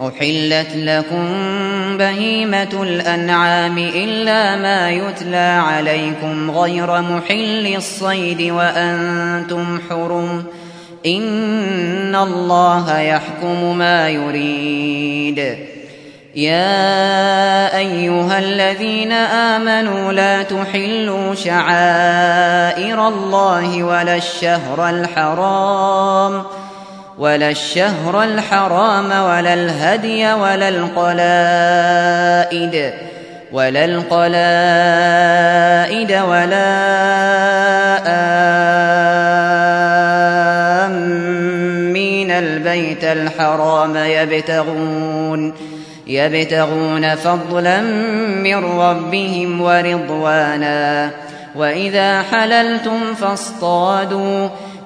أحلت لكم بهيمة الأنعام إلا ما يتلى عليكم غير محل الصيد وأنتم حرم إن الله يحكم ما يريد. يا أيها الذين آمنوا لا تحلوا شعائر الله ولا الشهر الحرام ولا الشهر الحرام ولا الهدي ولا القلائد ولا القلائد ولا آمين. البيت الحرام يبتغون يبتغون فضلا من ربهم ورضوانا. وإذا حللتم فاصطادوا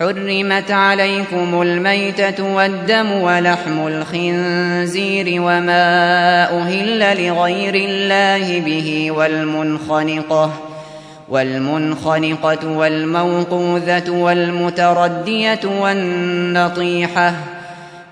حرمت عليكم الميتة والدم ولحم الخنزير وما أهل لغير الله به والمنخنقة والمنخنقة والموقوذة والمتردية والنطيحة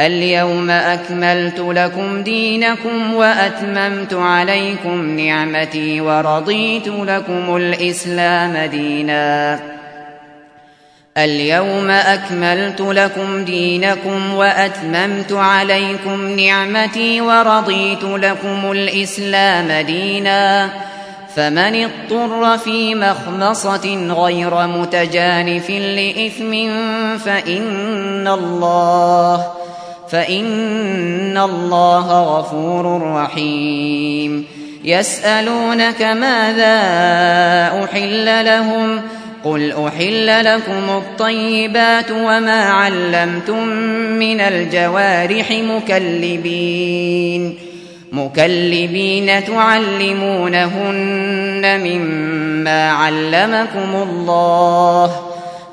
اليوم أكملت لكم دينكم وأتممت عليكم نعمتي ورضيت لكم الإسلام دينا. اليوم أكملت لكم دينكم وأتممت عليكم نعمتي ورضيت لكم الإسلام دينا. فمن اضطر في مخمصة غير متجانف لإثم فإن الله فإن الله غفور رحيم. يسألونك ماذا أحل لهم؟ قل أحل لكم الطيبات وما علمتم من الجوارح مكلبين. مكلبين تعلمونهن مما علمكم الله.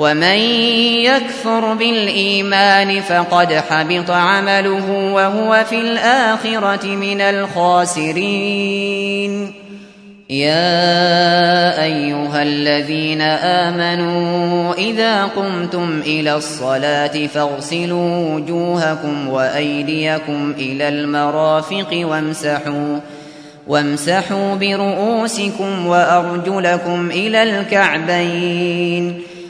ومن يكفر بالإيمان فقد حبط عمله وهو في الآخرة من الخاسرين. يا أيها الذين آمنوا إذا قمتم إلى الصلاة فاغسلوا وجوهكم وأيديكم إلى المرافق وامسحوا وامسحوا برؤوسكم وأرجلكم إلى الكعبين.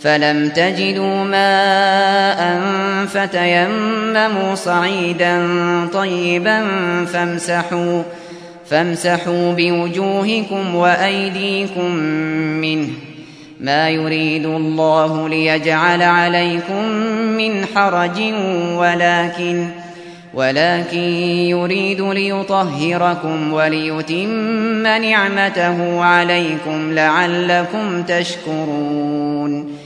فلم تجدوا ماء فتيمموا صعيدا طيبا فامسحوا فامسحوا بوجوهكم وأيديكم منه ما يريد الله ليجعل عليكم من حرج ولكن ولكن يريد ليطهركم وليتم نعمته عليكم لعلكم تشكرون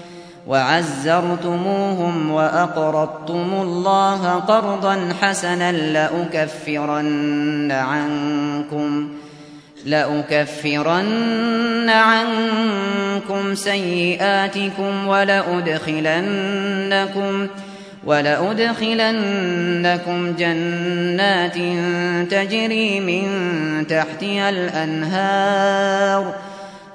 وأقرضتم الله قرضا حسنا لأكفرن عنكم لأكفرن عنكم سيئاتكم ولأدخلنكم ولأدخلنكم جنات تجري من تحتها الأنهار ۖ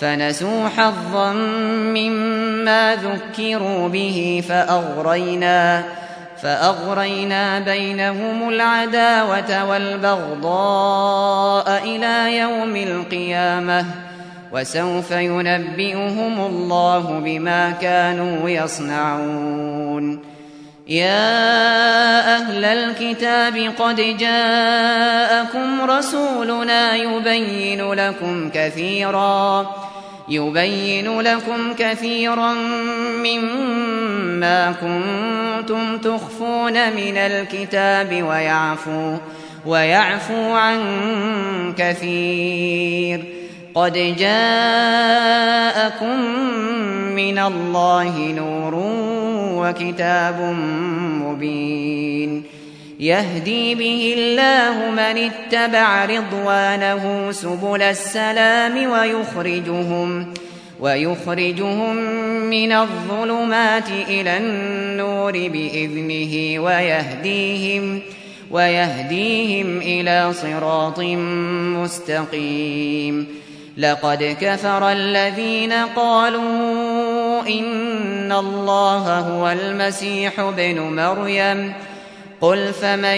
فنسوا حظا مما ذكروا به فأغرينا فأغرينا بينهم العداوة والبغضاء إلى يوم القيامة وسوف ينبئهم الله بما كانوا يصنعون يا أهل الكتاب قد جاءكم رسولنا يبين لكم كثيراً يبين لكم كثيرا مما كنتم تخفون من الكتاب ويعفو ويعفو عن كثير. قد جاءكم من الله نور وكتاب مبين. يهدي به الله من اتبع رضوانه سبل السلام ويخرجهم ويخرجهم من الظلمات إلى النور بإذنه ويهديهم ويهديهم إلى صراط مستقيم. لقد كفر الذين قالوا إن الله هو المسيح ابن مريم. قل فمن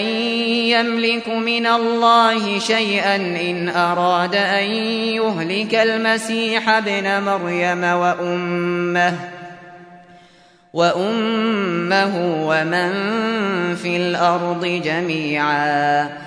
يملك من الله شيئا إن أراد أن يهلك المسيح ابن مريم وأمه وأمه ومن في الأرض جميعا.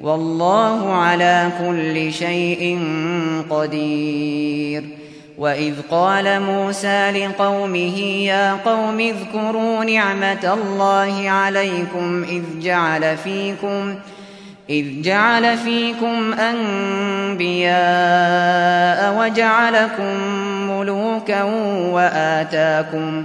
والله على كل شيء قدير. وإذ قال موسى لقومه يا قوم اذكروا نعمة الله عليكم إذ جعل فيكم إذ جعل فيكم أنبياء وجعلكم ملوكا وآتاكم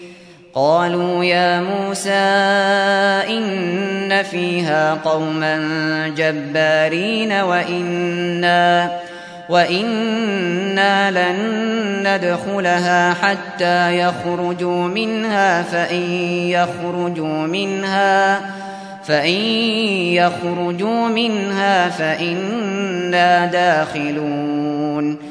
قالوا يا موسى إن فيها قوما جبارين وإنا وإنا لن ندخلها حتى يخرجوا منها فإن يخرجوا منها فإن يخرجوا منها فإنا داخلون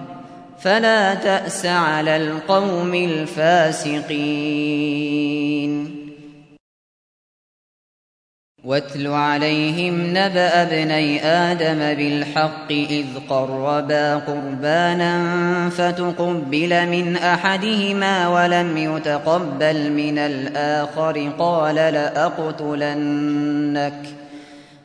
فلا تأس على القوم الفاسقين. واتل عليهم نبأ ابني آدم بالحق إذ قربا قربانا فتقبل من أحدهما ولم يتقبل من الآخر قال لأقتلنك.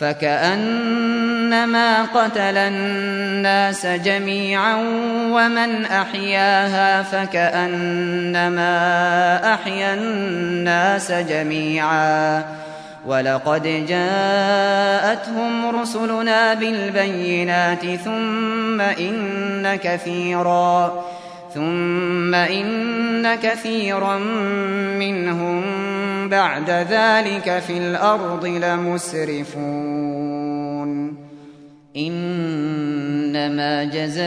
فكأنما قتل الناس جميعا ومن أحياها فكأنما أحيا الناس جميعا. ولقد جاءتهم رسلنا بالبينات ثم إن كثيرا. ثم إن كثيرا منهم بعد ذلك في الأرض لمسرفون إنما جزاء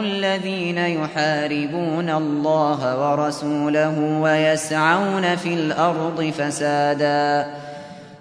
الذين يحاربون الله ورسوله ويسعون في الأرض فسادا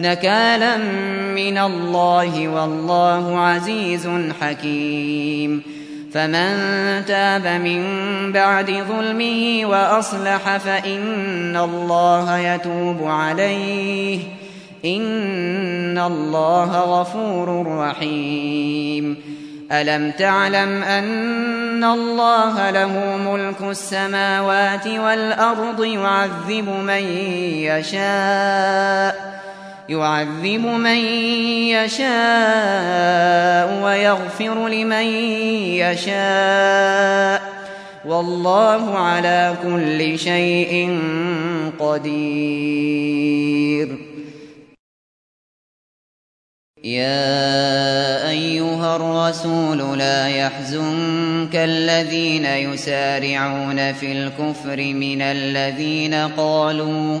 نكالا من الله والله عزيز حكيم. فمن تاب من بعد ظلمه وأصلح فإن الله يتوب عليه. إن الله غفور رحيم. ألم تعلم أن الله له ملك السماوات والأرض يعذب من يشاء. يعذب من يشاء ويغفر لمن يشاء. والله على كل شيء قدير. يا أيها الرسول لا يحزنك الذين يسارعون في الكفر من الذين قالوا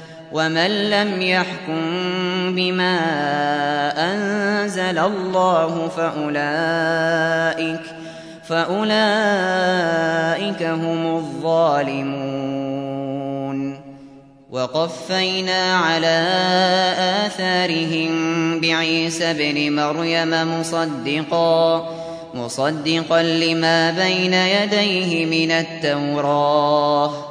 ومن لم يحكم بما أنزل الله فأولئك فأولئك هم الظالمون. وقفينا على آثارهم بعيسى ابن مريم مصدقا مصدقا لما بين يديه من التوراه.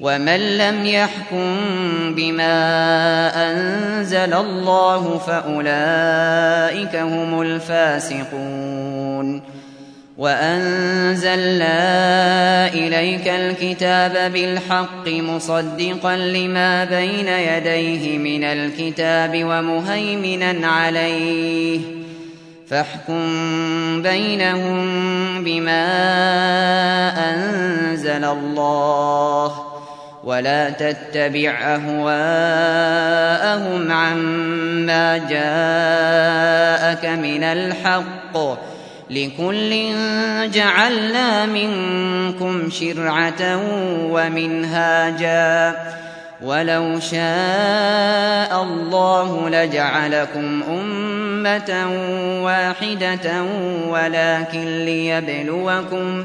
ومن لم يحكم بما أنزل الله فأولئك هم الفاسقون وأنزلنا إليك الكتاب بالحق مصدقا لما بين يديه من الكتاب ومهيمنا عليه فاحكم بينهم بما أنزل الله ولا تتبع أهواءهم عما جاءك من الحق لكل جعلنا منكم شرعة ومنهاجا. ولو شاء الله لجعلكم أمة واحدة ولكن ليبلوكم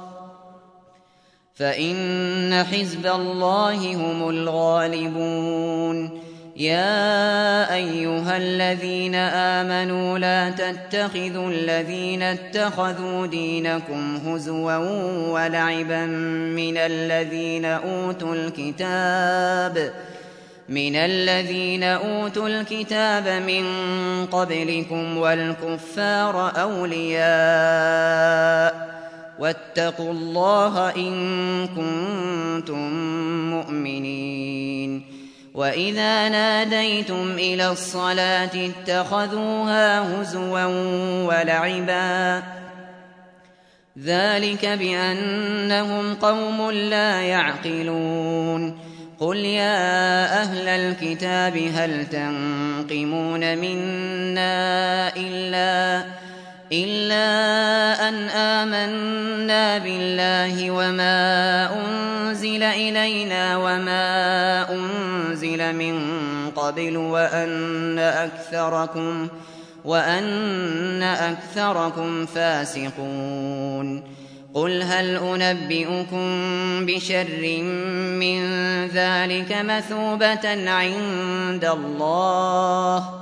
فإن حزب الله هم الغالبون. يا أيها الذين آمنوا لا تتخذوا الذين اتخذوا دينكم هزوا ولعبا من الذين أوتوا الكتاب من الذين أوتوا الكتاب من قبلكم والكفار أولياء. واتقوا الله إن كنتم مؤمنين. وإذا ناديتم إلى الصلاة اتخذوها هزوا ولعبا. ذلك بأنهم قوم لا يعقلون. قل يا أهل الكتاب هل تنقمون منا إلا إلا أن آمنا بالله وما أنزل إلينا وما أنزل من قبل وأن أكثركم وأن أكثركم فاسقون. قل هل أنبئكم بشر من ذلك مثوبة عند الله؟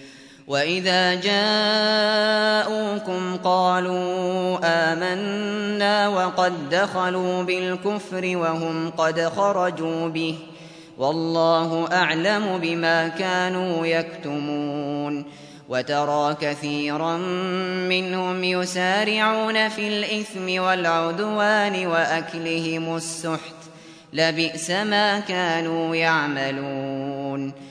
وإذا جاءوكم قالوا آمنا وقد دخلوا بالكفر وهم قد خرجوا به والله أعلم بما كانوا يكتمون وترى كثيرا منهم يسارعون في الإثم والعدوان وأكلهم السحت لبئس ما كانوا يعملون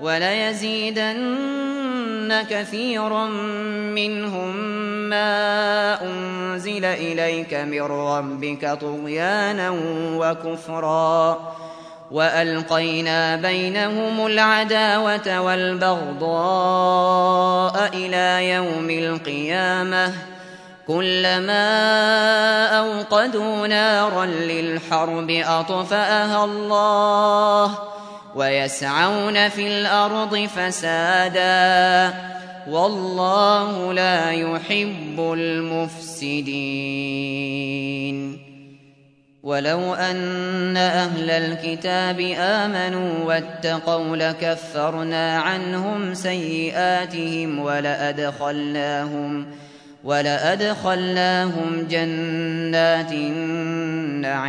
وليزيدن كثيرا منهم ما أنزل إليك من ربك طغيانا وكفرا. وألقينا بينهم العداوة والبغضاء إلى يوم القيامة. كلما أوقدوا نارا للحرب أطفأها الله. ويسعون في الأرض فسادا. والله لا يحب المفسدين. ولو أن أهل الكتاب آمنوا واتقوا لكفرنا عنهم سيئاتهم ولأدخلناهم ولأدخلناهم جنات النعيم.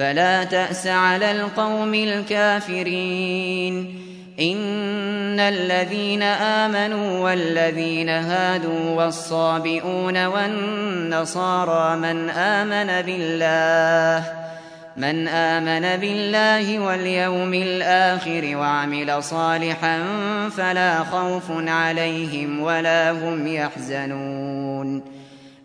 فلا تأس على القوم الكافرين. إن الذين آمنوا والذين هادوا والصابئون والنصارى من آمن بالله من آمن بالله واليوم الآخر وعمل صالحا فلا خوف عليهم ولا هم يحزنون.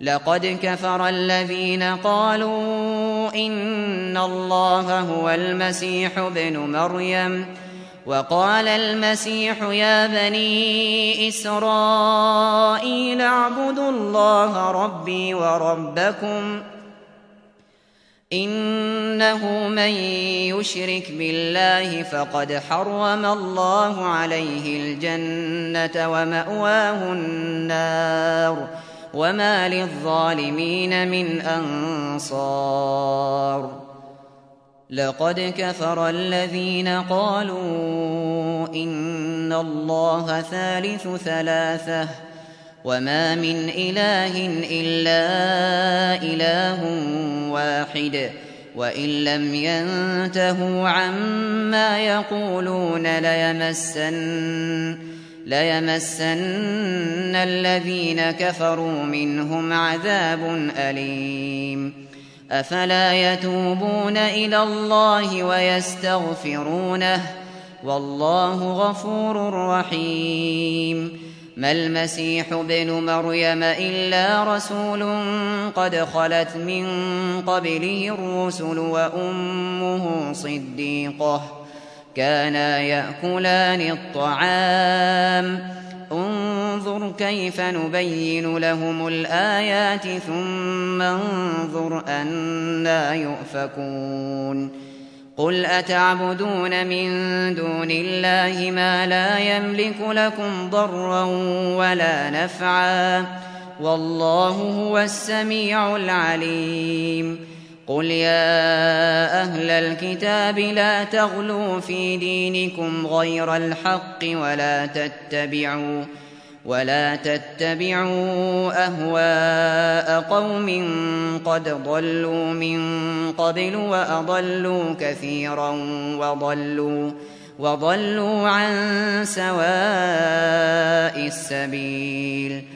لقد كفر الذين قالوا إن الله هو المسيح ابن مريم. وقال المسيح يا بني إسرائيل اعبدوا الله ربي وربكم. إنه من يشرك بالله فقد حرم الله عليه الجنة ومأواه النار. وما للظالمين من أنصار لقد كفر الذين قالوا إن الله ثالث ثلاثة وما من إله إلا إله واحد وإن لم ينتهوا عما يقولون ليمسن ليمسن الذين كفروا منهم عذاب أليم. أفلا يتوبون إلى الله ويستغفرونه؟ والله غفور رحيم. ما المسيح ابن مريم إلا رسول قد خلت من قبله الرسل وأمه صديقة. كانا يأكلان الطعام. انظر كيف نبين لهم الآيات ثم انظر أنا يؤفكون. قل أتعبدون من دون الله ما لا يملك لكم ضرا ولا نفعا. والله هو السميع العليم. قل يا أهل الكتاب لا تغلوا في دينكم غير الحق ولا تتبعوا ولا تتبعوا أهواء قوم قد ضلوا من قبل وأضلوا كثيرا وضلوا وضلوا عن سواء السبيل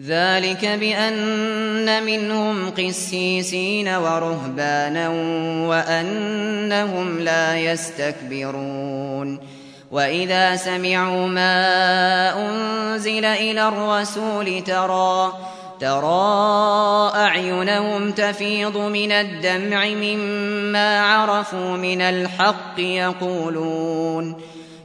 ذلك بأن منهم قسيسين ورهبانا وأنهم لا يستكبرون. وإذا سمعوا ما أنزل إلى الرسول ترى ترى أعينهم تفيض من الدمع مما عرفوا من الحق يقولون.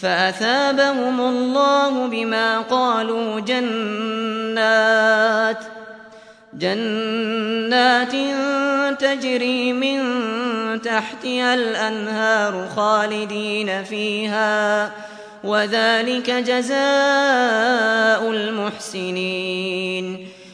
فأثابهم الله بما قالوا جنات جنات تجري من تحتها الأنهار خالدين فيها وذلك جزاء المحسنين.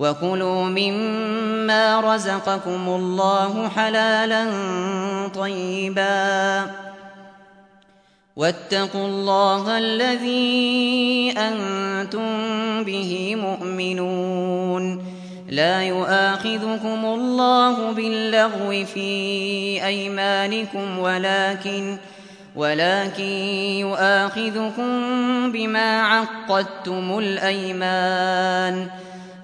وكلوا مما رزقكم الله حلالا طيبا واتقوا الله الذي أنتم به مؤمنون لا يؤاخذكم الله باللغو في أيمانكم ولكن ولكن يؤاخذكم بما عقدتم الأيمان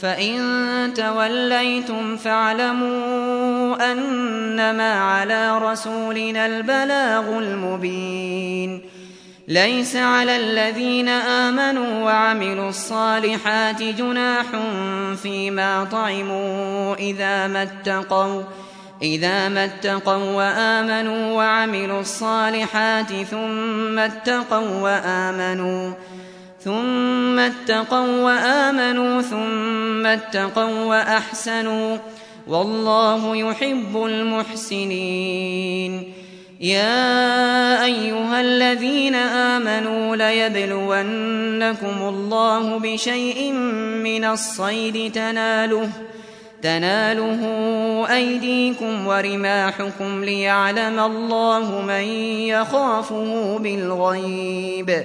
فإن توليتم فاعلموا أنما على رسولنا البلاغ المبين ليس على الذين آمنوا وعملوا الصالحات جناح فيما طعموا إذا ما اتقوا إذا ما اتقوا وآمنوا وعملوا الصالحات ثم اتقوا وآمنوا ثم اتقوا وآمنوا ثم اتقوا وأحسنوا والله يحب المحسنين. يا أيها الذين آمنوا ليبلونكم الله بشيء من الصيد تناله تناله أيديكم ورماحكم ليعلم الله من يخافه بالغيب.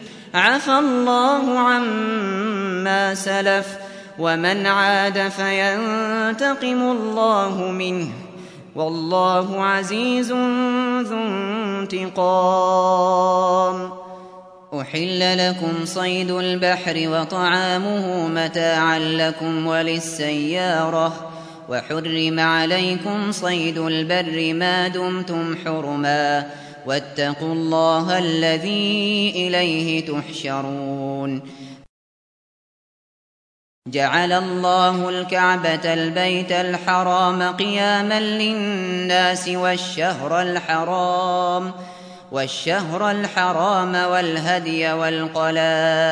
عفى الله عما سلف ومن عاد فينتقم الله منه والله عزيز ذو انتقام. أحل لكم صيد البحر وطعامه متاعا لكم وللسيارة وحرم عليكم صيد البر ما دمتم حرما. واتقوا الله الذي إليه تحشرون. جعل الله الكعبة البيت الحرام قياما للناس والشهر الحرام والشهر الحرام والهدي والقلائد.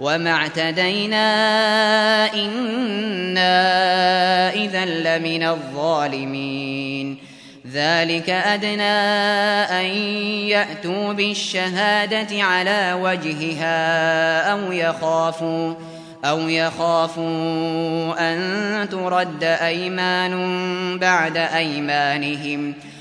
وما اعتدينا إنا إذا لمن الظالمين ذلك أدنى أن يأتوا بالشهادة على وجهها أو يخافوا أو يخافوا أن ترد أيمان بعد أيمانهم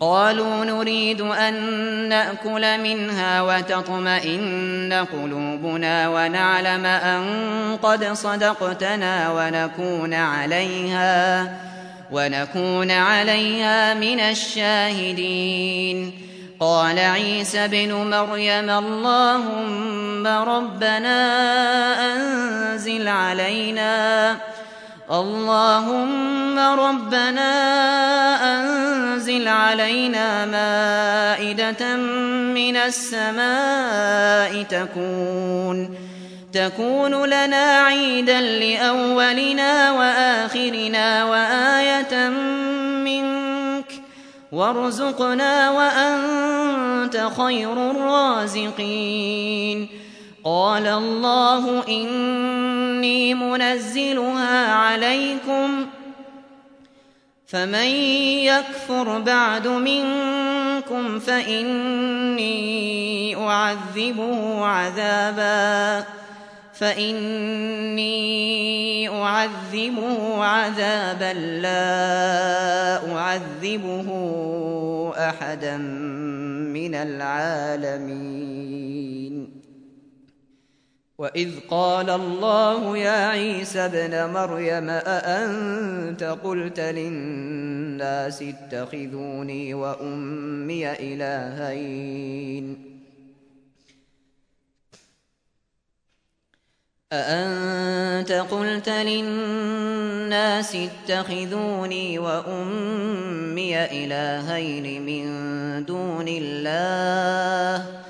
قالوا نريد أن نأكل منها وتطمئن قلوبنا ونعلم أن قد صدقتنا ونكون عليها ونكون عليها من الشاهدين. قال عيسى بن مريم اللهم ربنا أنزل علينا اللهم ربنا أنزل علينا مائدة من السماء تكون تكون لنا عيدا لأولنا وآخرنا وآية منك وارزقنا وأنت خير الرازقين. قال الله إني منزلها عليكم فمن يكفر بعد منكم فإني أعذبه عذابا فإني أعذبه عذابا لا أعذبه أحدا من العالمين وإذ قال الله يا عيسى ابن مريم أأنت قلت للناس اتخذوني وأمي إلهين أأنت قلت للناس اتخذوني وأمي إلهين من دون الله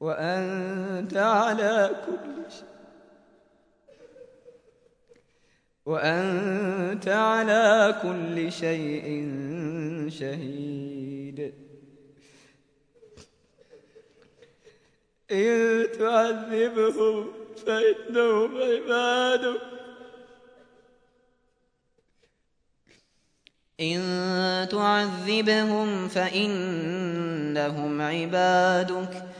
وأنت على كل شيء. وأنت على كل شيء شهيد. إن تعذبهم فإنهم عبادك إن تعذبهم فإنهم عبادك.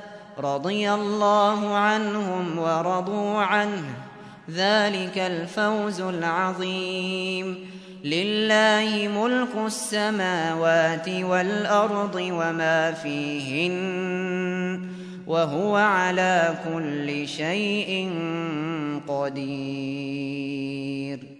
رضي الله عنهم ورضوا عنه. ذلك الفوز العظيم. لله ملك السماوات والأرض وما فيهن وهو على كل شيء قدير.